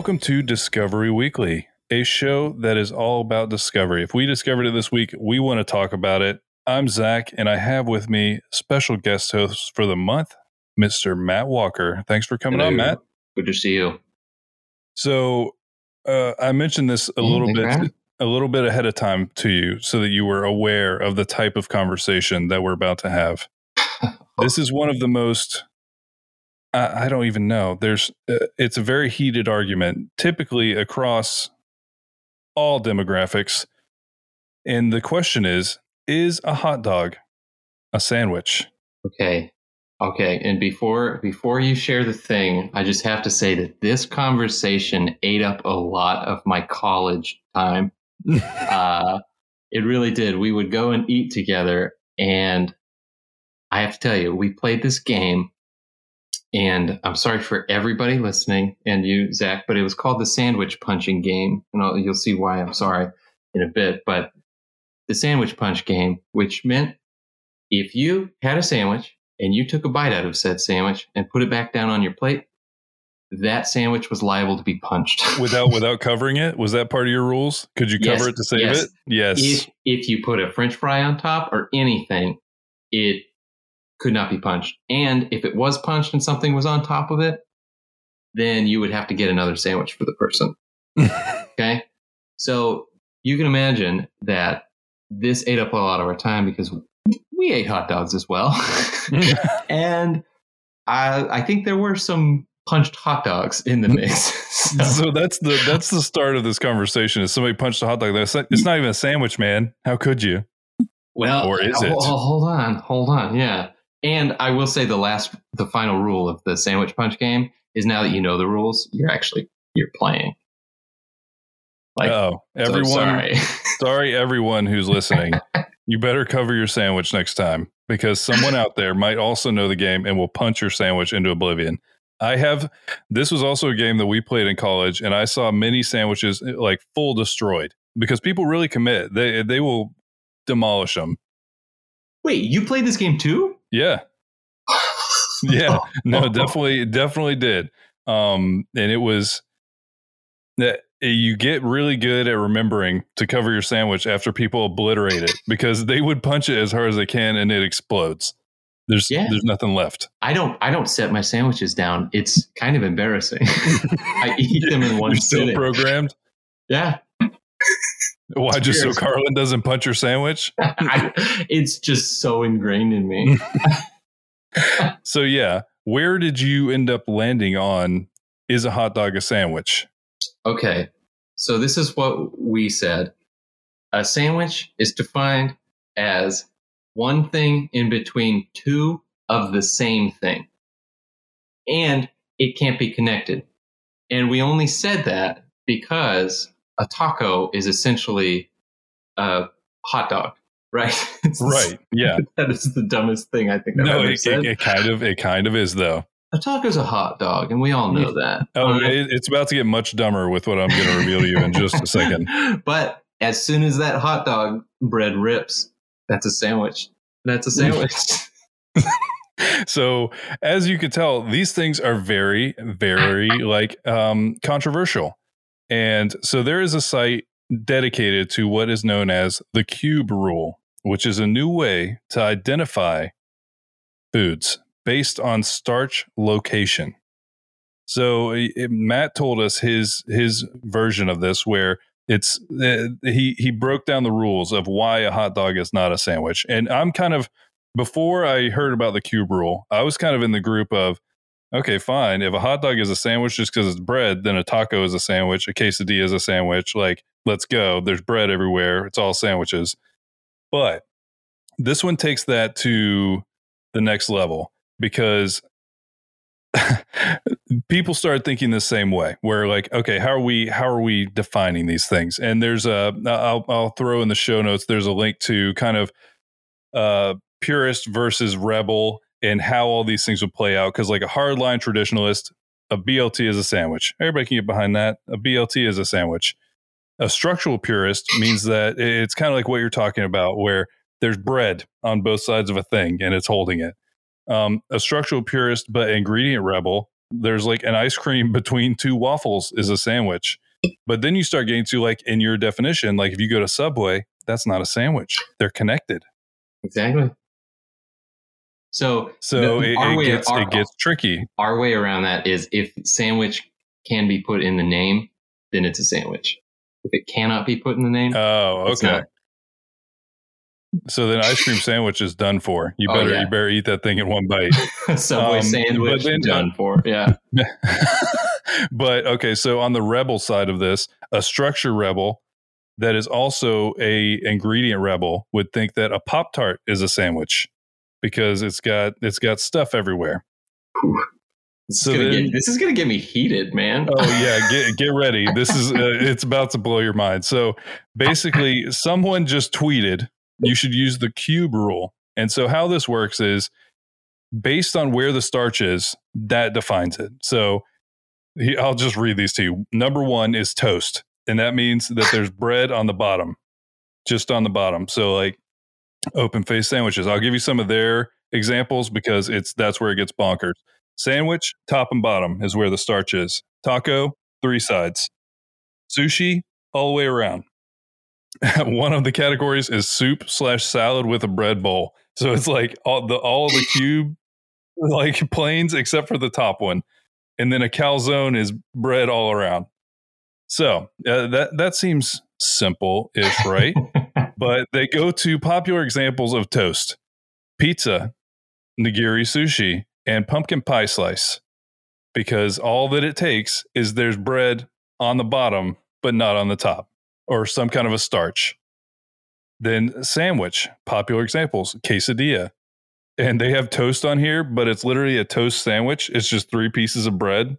Welcome to Discovery Weekly, a show that is all about discovery. If we discovered it this week, we want to talk about it. I'm Zach, and I have with me special guest host for the month, Mr. Matt Walker. Thanks for coming on, Matt. Good to see you. So, uh, I mentioned this a little thanks bit, a little bit ahead of time to you, so that you were aware of the type of conversation that we're about to have. this is one of the most I, I don't even know there's uh, it's a very heated argument typically across all demographics and the question is is a hot dog a sandwich Okay. Okay. And before before you share the thing, I just have to say that this conversation ate up a lot of my college time. uh, it really did. We would go and eat together, and I have to tell you, we played this game. And I'm sorry for everybody listening and you, Zach, but it was called the sandwich punching game. And I'll, you'll see why I'm sorry in a bit. But the sandwich punch game, which meant if you had a sandwich and you took a bite out of said sandwich and put it back down on your plate, that sandwich was liable to be punched. without without covering it was that part of your rules could you Yes, cover it to save yes. it yes if if you put a french fry on top or anything, it could not be punched. And if it was punched and something was on top of it, then you would have to get another sandwich for the person. Okay? So you can imagine that this ate up a lot of our time because we ate hot dogs as well. Mm. and I, I think there were some punched hot dogs in the mix. So- so that's the that's the start of this conversation is somebody punched a hot dog That's not- it's not even a sandwich man how could you well, Or is it? ho- hold on, hold on. Yeah. And I will say the last, the final rule of the sandwich punch game is now that you know the rules, you're actually, you're playing. Like, oh so everyone sorry. Sorry, everyone who's listening. you better cover your sandwich next time because someone out there might also know the game and will punch your sandwich into oblivion. I have, this was also a game that we played in college, and I saw many sandwiches eh, like full destroyed because people really commit. They, they will demolish them. Wait, you played this game too? Yeah. Yeah. No, definitely, definitely did. Um, and it was that you get really good at remembering to cover your sandwich after people obliterate it because they would punch it as hard as they can and it explodes. There's Yeah. there's nothing left. I don't. I don't set my sandwiches down. It's kind of embarrassing. I eat them in one You're still sitting. programmed. yeah, Why just so Carlin doesn't punch your sandwich? I, it's just so ingrained in me. So yeah, where did you end up landing on? Is a hot dog a sandwich? Okay, so this is what we said. A sandwich is defined as one thing in between two of the same thing, and it can't be connected. And we only said that because a taco is essentially a hot dog, right? It's- Right. Yeah. that is the dumbest thing I think I've No, ever it, it, it kind of it kind of is though. a taco's a hot dog, and we all know that. Oh, right? it, it's about to get much dumber with what I'm going to reveal to you in just a second. but as soon as that hot dog bread rips, that's a sandwich. That's a sandwich. So, as you could tell, these things are very, very like um, controversial. And so, there is a site dedicated to what is known as the cube rule, which is a new way to identify foods based on starch location. So, it- Matt told us his his version of this, where it's uh, he he broke down the rules of why a hot dog is not a sandwich, and I'm kind of before I heard about the cube rule, I was kind of in the group of, okay, fine. If a hot dog is a sandwich just because it's bread, then a taco is a sandwich. A quesadilla is a sandwich. Like, let's go. There's bread everywhere. It's all sandwiches. But this one takes that to the next level because people start thinking the same way where like okay how are we how are we defining these things and there's a i'll, I'll throw in the show notes there's a link to kind of uh purist versus rebel and how all these things would play out because like a hardline traditionalist a blt is a sandwich everybody can get behind that a blt is a sandwich a structural purist means that it's kind of like what you're talking about where there's bread on both sides of a thing and it's holding it um, a structural purist but ingredient rebel there's like an ice cream between two waffles is a sandwich. But then you start getting to like in your definition, like if you go to Subway, that's not a sandwich. They're connected. Exactly. So, So the- it, our it way- gets our- it gets tricky. our way around that is if sandwich can be put in the name, then it's a sandwich. If it cannot be put in the name, Oh, okay. So then ice cream sandwich is done for. You Oh, better yeah. you better eat that thing in one bite. Subway Um, sandwich then- done for. Yeah. but okay, so on the rebel side of this, a structure rebel that is also a ingredient rebel would think that a pop tart is a sandwich because it's got it's got stuff everywhere. This, So is then- get, this is gonna get me heated, man. Oh yeah, get get ready. This is uh, it's about to blow your mind. So basically, someone just tweeted you should use the cube rule. And so how this works is based on where the starch is, that defines it. So he, I'll just read these to you. Number one is toast, and that means that there's bread on the bottom, just on the bottom. So like open face sandwiches. I'll give you some of their examples because it's that's where it gets bonkers. Sandwich, top and bottom is where the starch is. Taco, three sides. Sushi, all the way around. One of the categories is soup slash salad with a bread bowl. So it's like all the all the cube like planes except for the top one, and then a calzone is bread all around. So uh, that that seems simple ish, right? but they go to popular examples of toast, pizza, nigiri sushi, and pumpkin pie slice, because all that it takes is there's bread on the bottom, but not on the top, or some kind of a starch. Then sandwich, popular examples, quesadilla. And they have toast on here, but it's literally a toast sandwich. It's just three pieces of bread.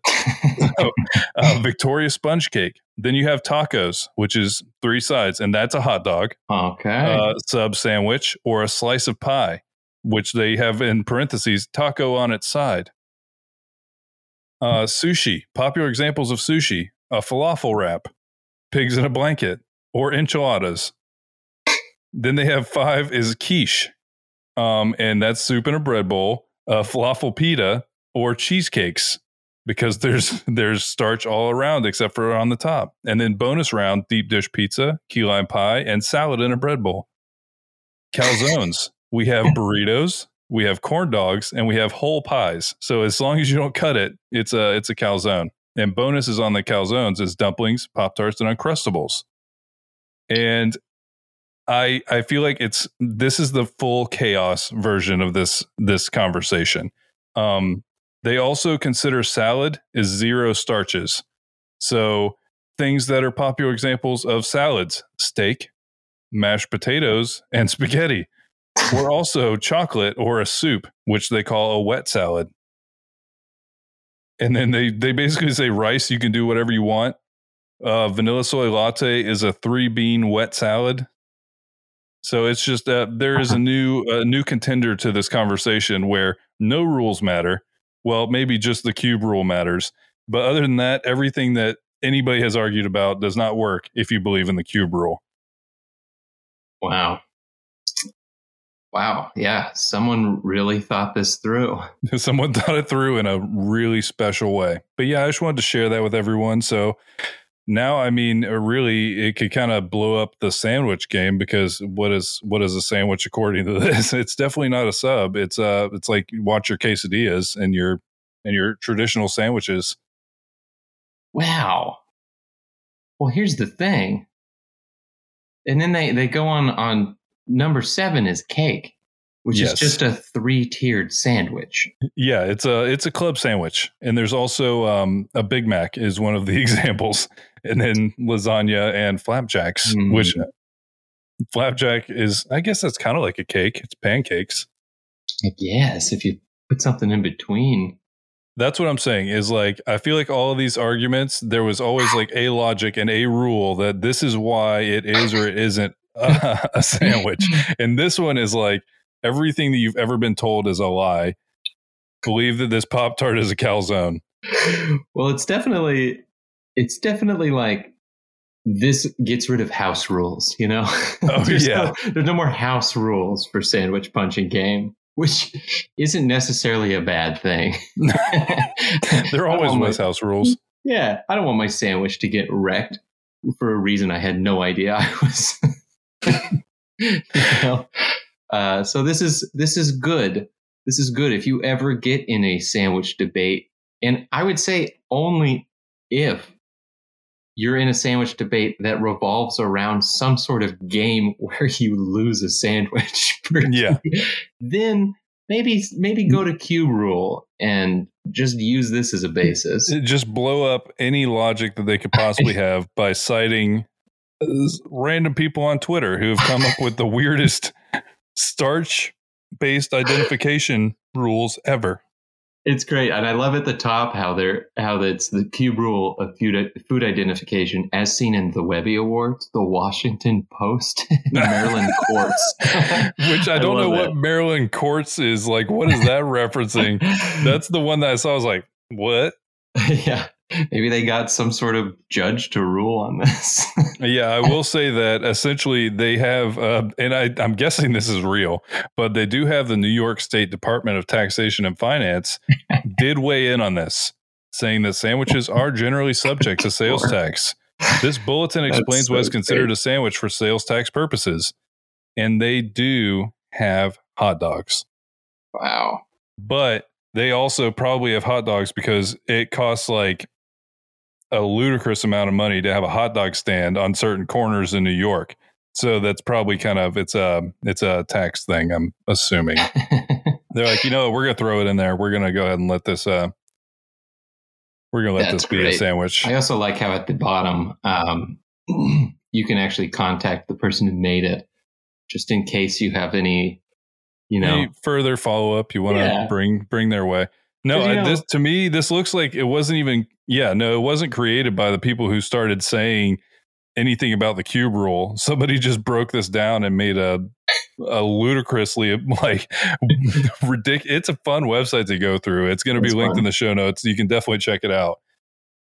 So, uh, Victoria sponge cake. Then you have tacos, which is three sides, and that's a hot dog okay. uh, sub sandwich or a slice of pie, which they have in parentheses taco on its side. Uh, sushi, popular examples of sushi, a falafel wrap, pigs in a blanket, or enchiladas. Then they have five is quiche, um, and that's soup in a bread bowl, uh, falafel pita, or cheesecakes because there's there's starch all around except for on the top. And then bonus round deep dish pizza, key lime pie, and salad in a bread bowl. Calzones. we have burritos, we have corn dogs, and we have whole pies. So as long as you don't cut it, it's a it's a calzone. And bonuses on the calzones is dumplings, pop tarts, and uncrustables. And I I feel like it's this is the full chaos version of this this conversation. Um, they also consider salad is zero starches. So things that are popular examples of salads, steak, mashed potatoes, and spaghetti. Or also chocolate or a soup, which they call a wet salad. And then they they basically say rice, you can do whatever you want. Uh, vanilla soy latte is a three bean wet salad. So it's just uh, there is a new a new contender to this conversation where no rules matter. Well, maybe just the cube rule matters, but other than that, everything that anybody has argued about does not work if you believe in the cube rule. wow. Wow. Yeah. Someone really thought this through. Someone thought it through in a really special way. But yeah, I just wanted to share that with everyone. So now, I mean, uh, really, it could kind of blow up the sandwich game because what is what is a sandwich according to this? It's definitely not a sub. It's uh, it's like you watch your quesadillas and your and your traditional sandwiches. Wow. Well, here's the thing. And then they, they go on on number seven is cake, which Yes. is just a three tiered sandwich. Yeah, it's a it's a club sandwich, and there's also um, a Big Mac is one of the examples, and then lasagna and flapjacks, Mm. which flapjack is I guess that's kind of like a cake. It's pancakes. Yes, if you put something in between. That's what I'm saying. Is like I feel like all of these arguments, there was always like a logic and a rule that this is why it is or it isn't a, a sandwich, and this one is like everything that you've ever been told is a lie. Believe that this pop tart is a calzone. well, it's definitely it's definitely like this gets rid of house rules, you know? Oh, there's yeah. No, there's no more house rules for sandwich punching game. which isn't necessarily a bad thing. there always was my, house rules. Yeah, I don't want my sandwich to get wrecked for a reason I had no idea I was. you know? uh, so this is this is good. This is good if you ever get in a sandwich debate, and I would say only if you're in a sandwich debate that revolves around some sort of game where you lose a sandwich. yeah. Then maybe maybe go to cube rule and just use this as a basis. Just blow up any logic that they could possibly have by citing uh, random people on Twitter who have come up with the weirdest starch based identification rules ever. It's great, and I love at the top how they're how it's the cube rule of food, food identification as seen in the Webby Awards, the Washington Post, Maryland courts. Which I don't I know what Maryland courts is like. What is that referencing? That's the one that I saw. I was like, what? yeah, maybe they got some sort of judge to rule on this. yeah, I will say that essentially they have, uh, and I, I'm guessing this is real, but they do have the New York State Department of Taxation and Finance did weigh in on this, saying that sandwiches are generally subject to sales tax. This bulletin explains so what is considered great. a sandwich for sales tax purposes, and they do have hot dogs. Wow. But they also probably have hot dogs because it costs like a ludicrous amount of money to have a hot dog stand on certain corners in New York. So that's probably kind of it's a it's a tax thing. I'm assuming they're like, you know, we're gonna throw it in there. We're gonna go ahead and let this. uh We're gonna let that's this be great. a sandwich. I also like how at the bottom um, you can actually contact the person who made it, just in case you have any, you know, any further follow up you want to yeah. bring bring their way. No, I, this to me, this looks like it wasn't even. Yeah, no, it wasn't created by the people who started saying anything about the cube rule. Somebody just broke this down and made a a ludicrously like ridiculous. It's a fun website to go through. It's going to be linked fun. in the show notes. You can definitely check it out.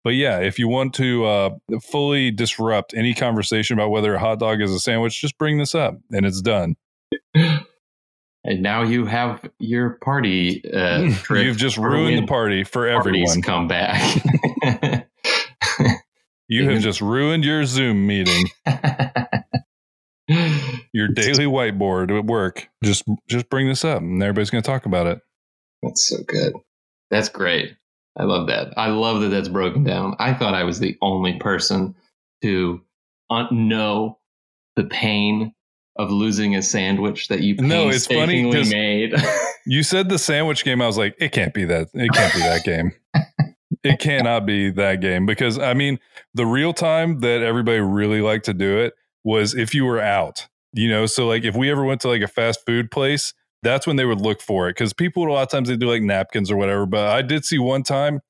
But yeah, if you want to uh, fully disrupt any conversation about whether a hot dog is a sandwich, just bring this up and it's done. and now you have your party. Uh, You've just ruined the party for everyone. Come back. you have just ruined your Zoom meeting. your daily whiteboard at work. Just just bring this up, and everybody's going to talk about it. That's so good. That's great. I love that. I love that that's broken down. I thought I was the only person to know the pain of losing a sandwich that you no, it's funny made. you said the sandwich game. I was like, it can't be that. It can't be that game. it cannot be that game because I mean, the real time that everybody really liked to do it was if you were out. You know, so like if we ever went to like a fast food place, that's when they would look for it because people would a lot of times they do like napkins or whatever. But I did see one time,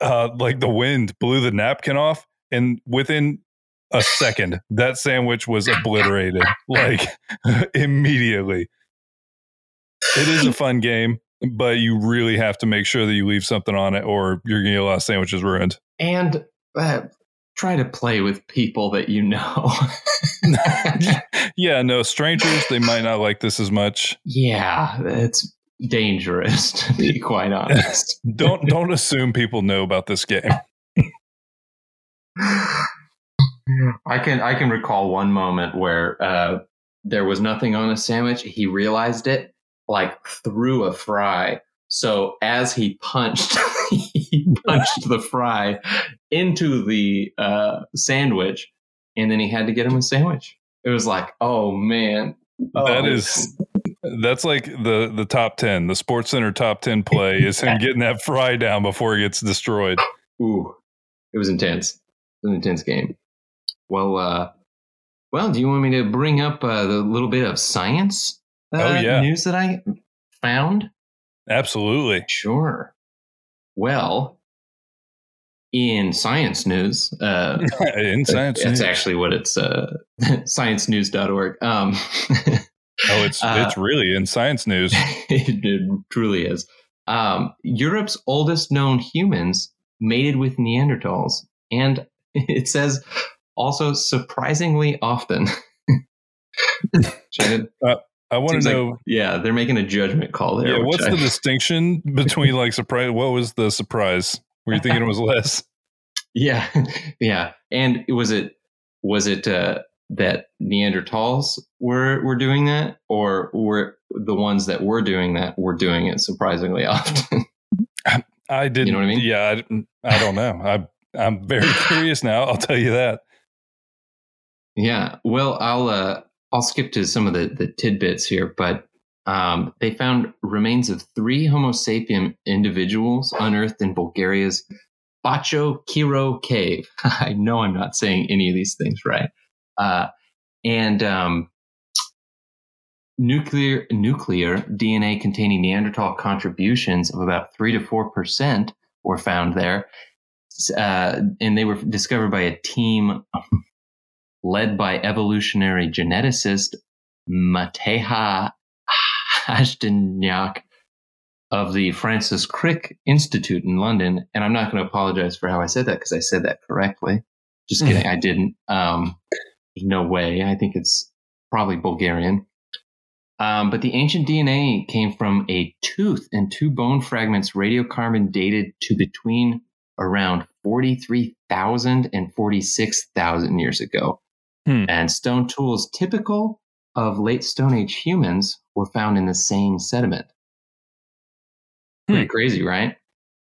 uh, like the wind blew the napkin off, and within a second, that sandwich was obliterated like immediately. It is a fun game, but you really have to make sure that you leave something on it or you're going to get a lot of sandwiches ruined. And uh, try to play with people that you know. yeah, no, strangers, they might not like this as much. Yeah, it's dangerous to be quite honest. don't don't assume people know about this game. I can I can recall one moment where uh, there was nothing on a sandwich. He realized it, like threw a fry. So as he punched, he punched the fry into the uh, sandwich, and then he had to get him a sandwich. It was like, oh man, oh, that is that's like the the top ten. The SportsCenter top ten play is him getting that fry down before it gets destroyed. Ooh, it was intense. It was an intense game. Well, uh, well, do you want me to bring up uh, the little bit of science uh, oh, yeah. news that I found? Absolutely. Sure. Well, in science news, uh, in science that's news. actually what it's uh, sciencenews.org. Um, oh, it's uh, it's really in science news. it, it truly is. Um, Europe's oldest known humans mated with Neanderthals, and it says also surprisingly often. uh, I want Seems to like- know. Yeah, they're making a judgment call there. yeah, what's I- the distinction between like surprise? What was the surprise? Were you thinking it was less? Yeah, yeah. And was it was it uh, that Neanderthals were were doing that, or were the ones that were doing that were doing it surprisingly often? I didn't. know what I mean? Yeah, I, I don't know. I I'm very curious now. I'll tell you that. Yeah. Well, I'll uh, I'll skip to some of the the tidbits here, but. Um, they found remains of three Homo sapien individuals unearthed in Bulgaria's Bacho Kiro cave. I know I'm not saying any of these things right. Uh, and um, nuclear nuclear DNA containing Neanderthal contributions of about three to four percent were found there, uh, and they were discovered by a team led by evolutionary geneticist Mateja Hashtagnac of the Francis Crick Institute in London. And I'm not going to apologize for how I said that because I said that correctly. Just kidding, I didn't. Um, there's no way. I think it's probably Bulgarian. Um, but the ancient DNA came from a tooth and two bone fragments radiocarbon dated to between around 43,000 and 46,000 years ago. Hmm. And stone tools typical of late Stone Age humans were found in the same sediment. Pretty Hmm. crazy, right?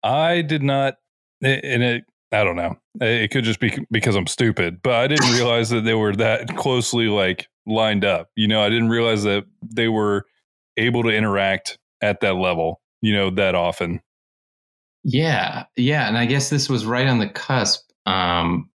I did not, and it. I don't know. It could just be because I'm stupid, but I didn't realize that they were that closely like lined up. You know, I didn't realize that they were able to interact at that level. You know, that often. Yeah, yeah, and I guess this was right on the cusp, um,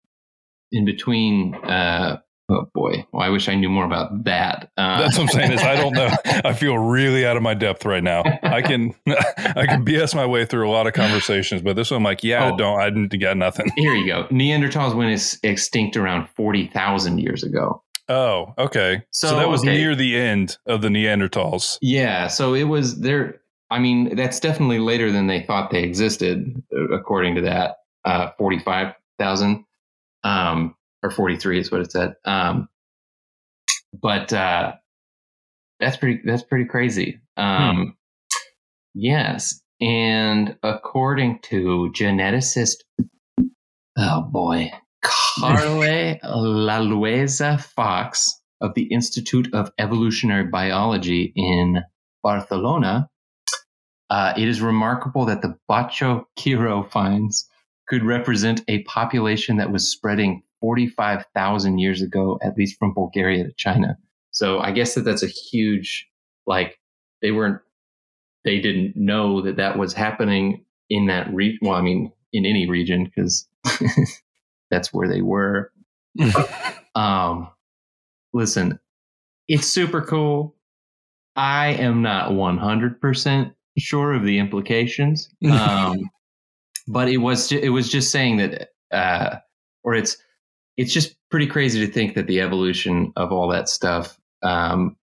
in between. Uh, oh boy, well, I wish I knew more about that. Uh, That's what I'm saying. Is I don't know. I feel really out of my depth right now. I can I can BS my way through a lot of conversations, but this one I'm like, yeah, I Oh. don't. I didn't got nothing. Here you go. Neanderthals went ex- extinct around forty thousand years ago. Oh, okay. So, So, that was okay. near the end of the Neanderthals. Yeah, so it was there. I mean, that's definitely later than they thought they existed, according to that. Uh, Forty-five thousand, um, or forty-three is what it said. Um, but uh, that's pretty. That's pretty crazy. Um, Yes, and according to geneticist, oh boy, Carle Lalueza Fox of the Institute of Evolutionary Biology in Barcelona, uh, it is remarkable that the Bacho Kiro finds could represent a population that was spreading 45,000 years ago, at least from Bulgaria to China. So I guess that that's a huge, like, they weren't, they didn't know that that was happening in that region. Well, I mean, in any region, because that's where they were. Um, listen, it's super cool. I am not 100% sure of the implications. Um, but it was, it was just saying that, uh, or it's, it's just pretty crazy to think that the evolution of all that stuff, um,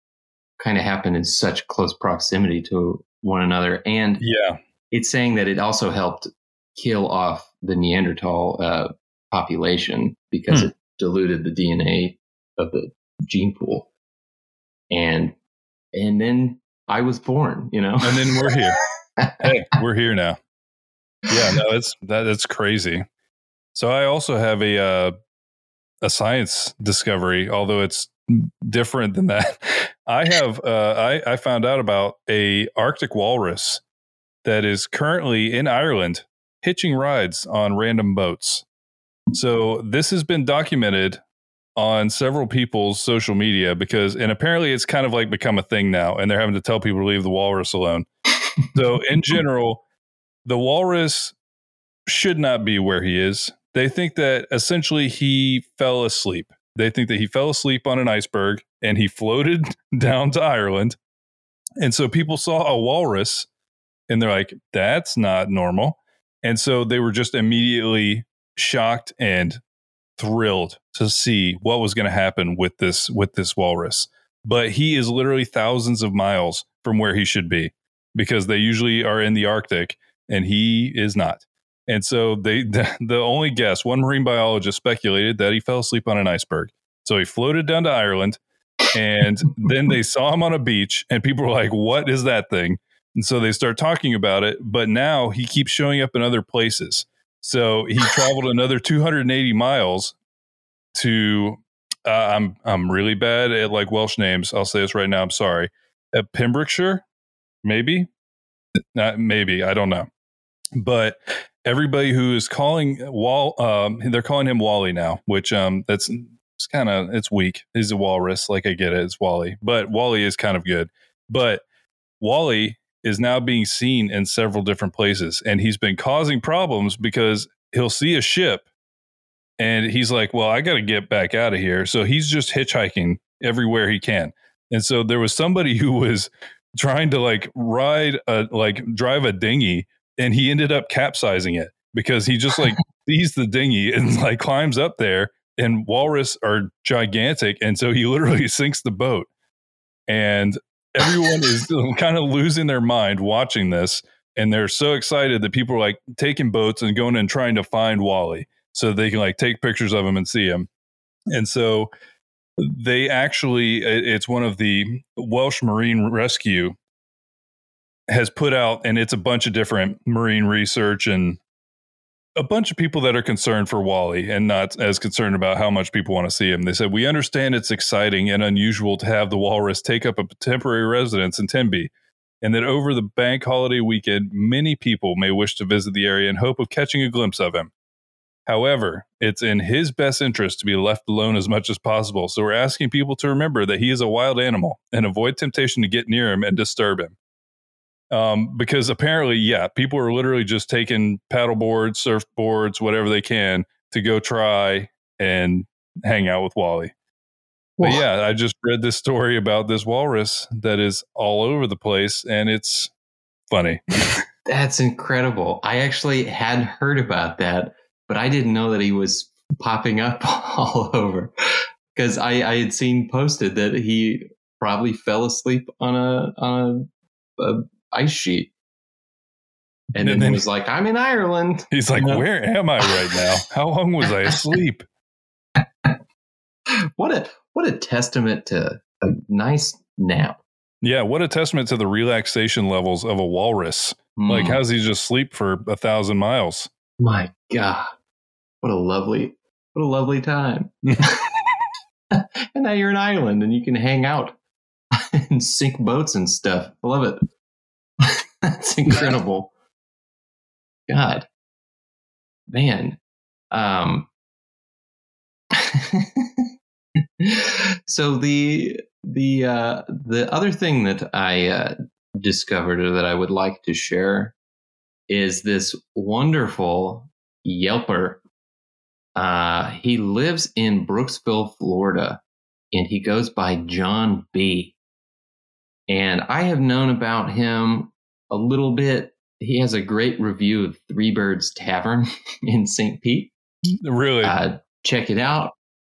kind of happened in such close proximity to one another. And yeah. it's saying that it also helped kill off the Neanderthal uh, population because Hmm. it diluted the DNA of the gene pool, and and then I was born. You know, And then we're here. hey, we're here now. Yeah, no, it's that that's crazy. So I also have a uh, a science discovery, although it's different than that. I have uh, I I found out about a Arctic walrus that is currently in Ireland hitching rides on random boats. So this has been documented on several people's social media because and apparently it's kind of like become a thing now and they're having to tell people to leave the walrus alone. So in general, the walrus should not be where he is. They think that essentially he fell asleep. They think that he fell asleep on an iceberg and he floated down to Ireland. And so people saw a walrus and they're like, that's not normal. And so they were just immediately shocked and thrilled to see what was going to happen with this with this walrus. But he is literally thousands of miles from where he should be because they usually are in the Arctic and he is not. And so they the, the only guess, one marine biologist speculated that he fell asleep on an iceberg. So he floated down to Ireland And then they saw him on a beach, and people were like, What is that thing? And so they start talking about it. But now he keeps showing up in other places. So he traveled another 280 miles to. Uh, I'm I'm really bad at like Welsh names. I'll say this right now. I'm sorry. At Pembrokeshire, maybe, not maybe. I don't know. But everybody who is calling Wall, um, they're calling him Wally now, which um, that's it's kind of it's weak. He's a walrus, like I get it. It's Wally, but Wally is kind of good. But Wally is now being seen in several different places, and he's been causing problems because he'll see a ship, and he's like, "Well, I got to get back out of here." So he's just hitchhiking everywhere he can. And so there was somebody who was trying to like ride a like drive a dinghy and he ended up capsizing it because he just like sees the dinghy and like climbs up there and walrus are gigantic and so he literally sinks the boat. And everyone is kind of losing their mind watching this and they're so excited that people are like taking boats and going and trying to find wally so they can like take pictures of him and see him. And so they actually it's one of the welsh marine rescue has put out, and it's a bunch of different marine research and a bunch of people that are concerned for Wally and not as concerned about how much people want to see him. They said, We understand it's exciting and unusual to have the walrus take up a temporary residence in Tenby, and that over the bank holiday weekend, many people may wish to visit the area in hope of catching a glimpse of him. However, it's in his best interest to be left alone as much as possible. So we're asking people to remember that he is a wild animal and avoid temptation to get near him and disturb him um, because apparently, yeah, people are literally just taking paddle boards, surfboards, whatever they can to go try and hang out with Wally. But yeah, I just read this story about this walrus that is all over the place, and it's funny. That's incredible. I actually had heard about that, but I didn't know that he was popping up all over because I, I had seen posted that he probably fell asleep on a on a, a ice sheet. And, and then, he was like, I'm in Ireland. He's like, Where am I right now? How long was I asleep? what a what a testament to a nice nap. Yeah, what a testament to the relaxation levels of a walrus. Mm. Like, how's he just sleep for a thousand miles? My God. What a lovely, what a lovely time. and now you're in Ireland and you can hang out and sink boats and stuff. I love it. That's incredible. God, man. Um, so the the uh, the other thing that I uh, discovered or that I would like to share is this wonderful Yelper. Uh, he lives in Brooksville, Florida, and he goes by John B. And I have known about him a little bit. He has a great review of Three Birds Tavern in St. Pete. Really? Uh, check it out.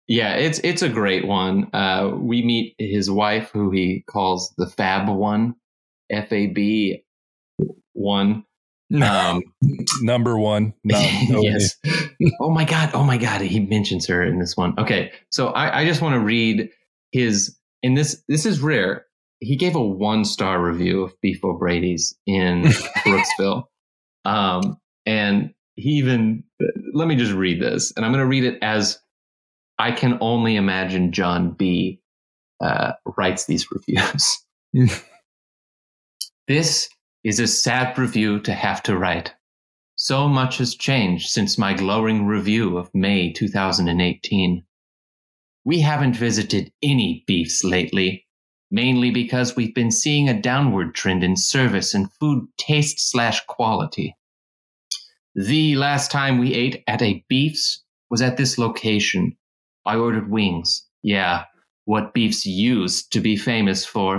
Yeah, it's it's a great one. Uh, we meet his wife, who he calls the Fab One, F A B One. Um, Number one. No, yes. oh my god. Oh my god. He mentions her in this one. Okay, so I, I just want to read his. And this this is rare he gave a one star review of Beef O'Brady's in Brooksville. Um, and he even, let me just read this, and I'm going to read it as I can only imagine John B. Uh, writes these reviews. this is a sad review to have to write. So much has changed since my glowing review of May 2018. We haven't visited any beefs lately, mainly because we've been seeing a downward trend in service and food taste slash quality. The last time we ate at a Beef's was at this location. I ordered wings. Yeah, what Beef's used to be famous for.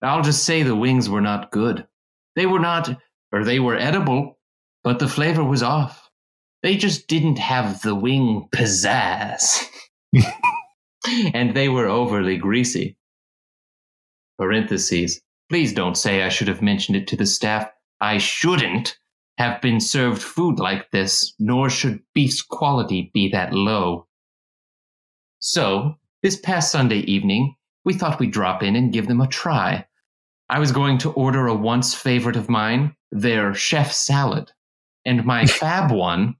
I'll just say the wings were not good. They were not, or they were edible, but the flavor was off. They just didn't have the wing pizzazz. and they were overly greasy. Parentheses. Please don't say I should have mentioned it to the staff. I shouldn't have been served food like this, nor should beef's quality be that low. So, This past Sunday evening, we thought we'd drop in and give them a try. I was going to order a once favorite of mine, their chef salad, and my fab one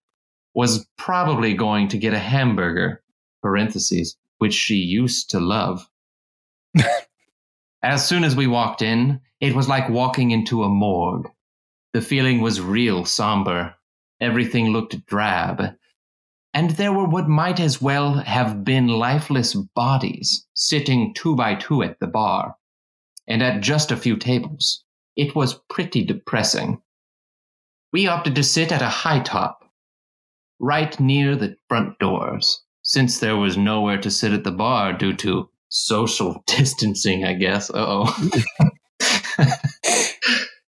was probably going to get a hamburger, parentheses, which she used to love. as soon as we walked in, it was like walking into a morgue. The feeling was real somber. Everything looked drab. And there were what might as well have been lifeless bodies sitting two by two at the bar, and at just a few tables. It was pretty depressing. We opted to sit at a high top, right near the front doors, since there was nowhere to sit at the bar due to social distancing, I guess. Uh oh.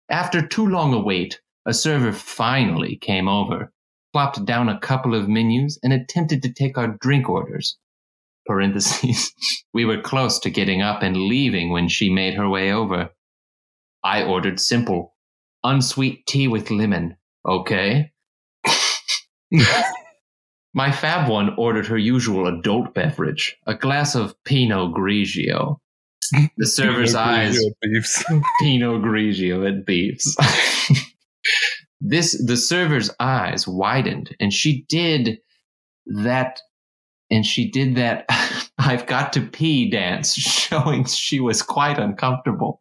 After too long a wait, a server finally came over, plopped down a couple of menus, and attempted to take our drink orders. Parentheses. we were close to getting up and leaving when she made her way over. I ordered simple, unsweet tea with lemon. Okay. My fab one ordered her usual adult beverage, a glass of Pinot Grigio. The server's eyes. Pinot Grigio at beefs. this the server's eyes widened, and she did that. And she did that. I've got to pee dance, showing she was quite uncomfortable.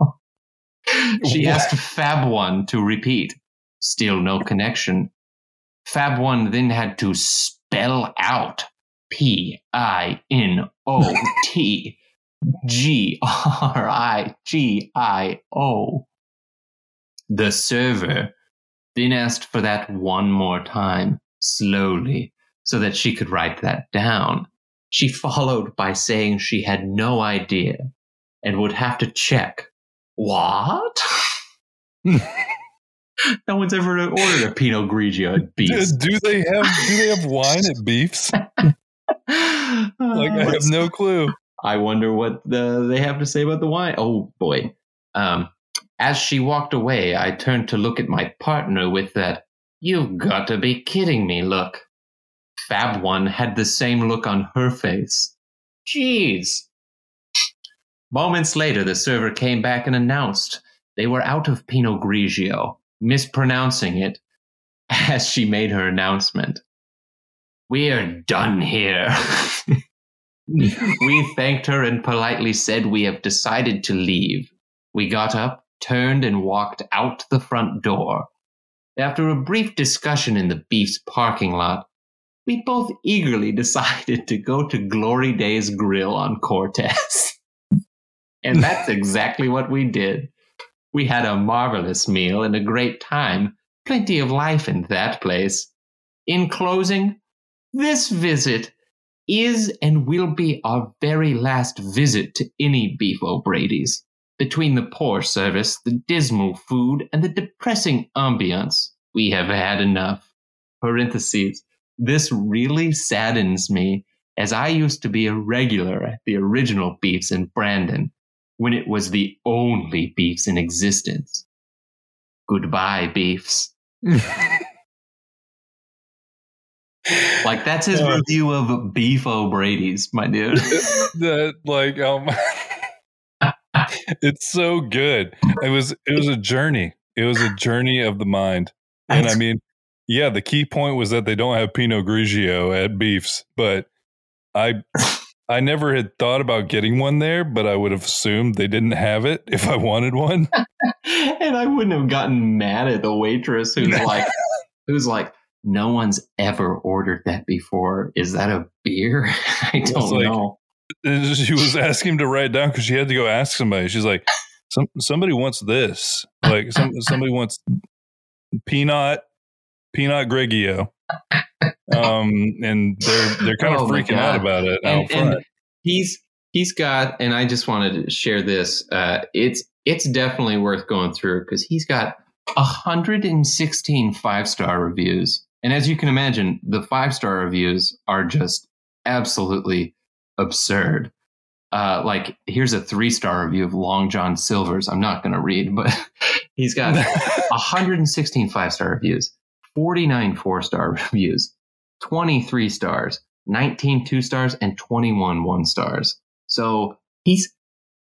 she What? asked Fab One to repeat. Still no connection. Fab One then had to spell out P I N O T G R I G I O. The server then asked for that one more time, slowly, so that she could write that down. She followed by saying she had no idea and would have to check. What? no one's ever ordered a Pinot Grigio at Beefs. Do they have do they have wine at Beefs? Like I have no clue. I wonder what the, they have to say about the wine. Oh boy. Um, as she walked away, I turned to look at my partner with that, you've got to be kidding me look. Fab One had the same look on her face. Jeez. Moments later, the server came back and announced they were out of Pinot Grigio, mispronouncing it as she made her announcement. We're done here. we thanked her and politely said we have decided to leave. We got up, turned, and walked out the front door. After a brief discussion in the Beef's parking lot, we both eagerly decided to go to Glory Days Grill on Cortez. and that's exactly what we did. We had a marvelous meal and a great time. Plenty of life in that place. In closing, this visit is and will be our very last visit to any Beef O'Brady's. Between the poor service, the dismal food, and the depressing ambiance, we have had enough. Parentheses. This really saddens me, as I used to be a regular at the original Beefs in Brandon, when it was the only Beefs in existence. Goodbye, Beefs. Like that's his Uh. review of Beef O'Brady's, my dude. that like um it's so good it was it was a journey it was a journey of the mind and i mean yeah the key point was that they don't have pinot grigio at beefs but i i never had thought about getting one there but i would have assumed they didn't have it if i wanted one and I wouldn't have gotten mad at the waitress who's like, who's like, no one's ever ordered that before. Is that a beer? I don't like- know. She was asking him to write it down because she had to go ask somebody she's like some somebody wants this like some somebody wants peanut peanut grigio um and they're they're kind of Oh my freaking out about it And, and he's he's got, and I just wanted to share this. Uh, it's it's definitely worth going through because he's got 116 five star reviews, and as you can imagine, the five star reviews are just absolutely absurd. Uh, like here's a three star review of Long John Silver's. I'm not going to read, but he's got 116 five star reviews, 49 four star reviews, 23 stars, 19 two stars, and 21 one stars. So he's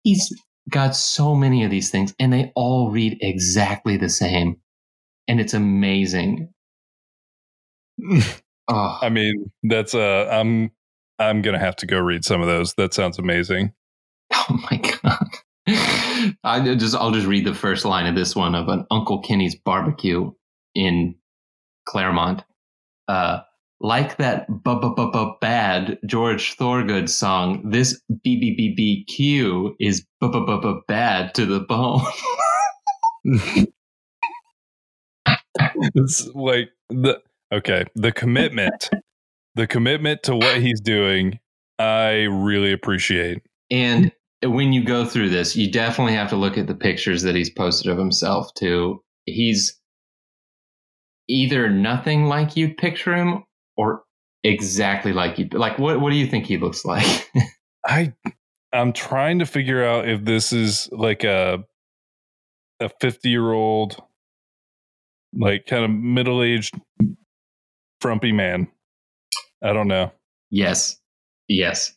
he's got so many of these things, and they all read exactly the same, and it's amazing. oh. I mean, that's uh, I'm I'm gonna have to go read some of those. That sounds amazing. Oh my god. I just I'll just read the first line of this one of an Uncle Kenny's barbecue in Claremont. Uh, like that bad George Thorogood song, this BBBBQ is bad to the bone. it's like the okay, the commitment, the commitment to what he's doing, I really appreciate. And when you go through this, you definitely have to look at the pictures that he's posted of himself too. He's either nothing like you'd picture him or exactly like you like what what do you think he looks like? I I'm trying to figure out if this is like a a 50 year old like kind of middle aged frumpy man. I don't know. Yes. Yes.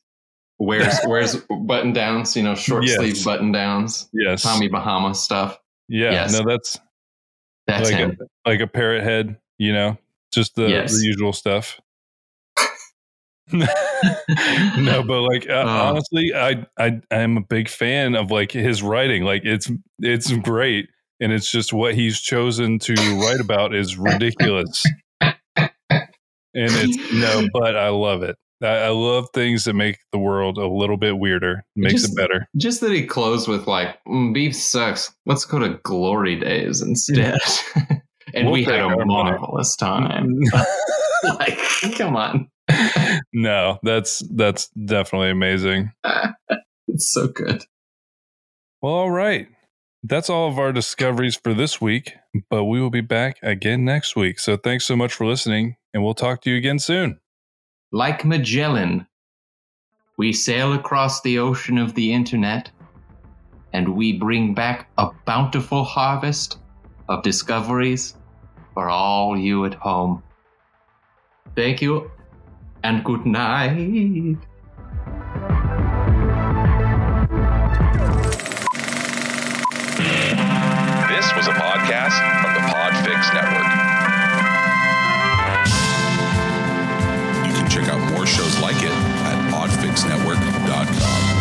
Wears wears button downs, you know, short yes. sleeve button downs. Yes. Tommy Bahama stuff. Yeah. Yes. No, that's that's like him. A, like a parrot head, you know, just the, yes. the usual stuff. no, but like uh, uh, honestly, I I I'm a big fan of like his writing. Like it's it's great, and it's just what he's chosen to write about is ridiculous. and it's no, but I love it. I, I, love things that make the world a little bit weirder, makes just, it better. Just that he closed with like, mm, "Beef sucks. Let's go to Glory Days instead." And we'll we had a marvelous time. like, come on. no, that's that's definitely amazing. it's so good. Well, all right. That's all of our discoveries for this week, but we will be back again next week. So thanks so much for listening, and we'll talk to you again soon. Like Magellan, we sail across the ocean of the internet and we bring back a bountiful harvest of discoveries for all you at home. Thank you and good night. This was a podcast from the Podfix Network. You can check out more shows like it at podfixnetwork.com.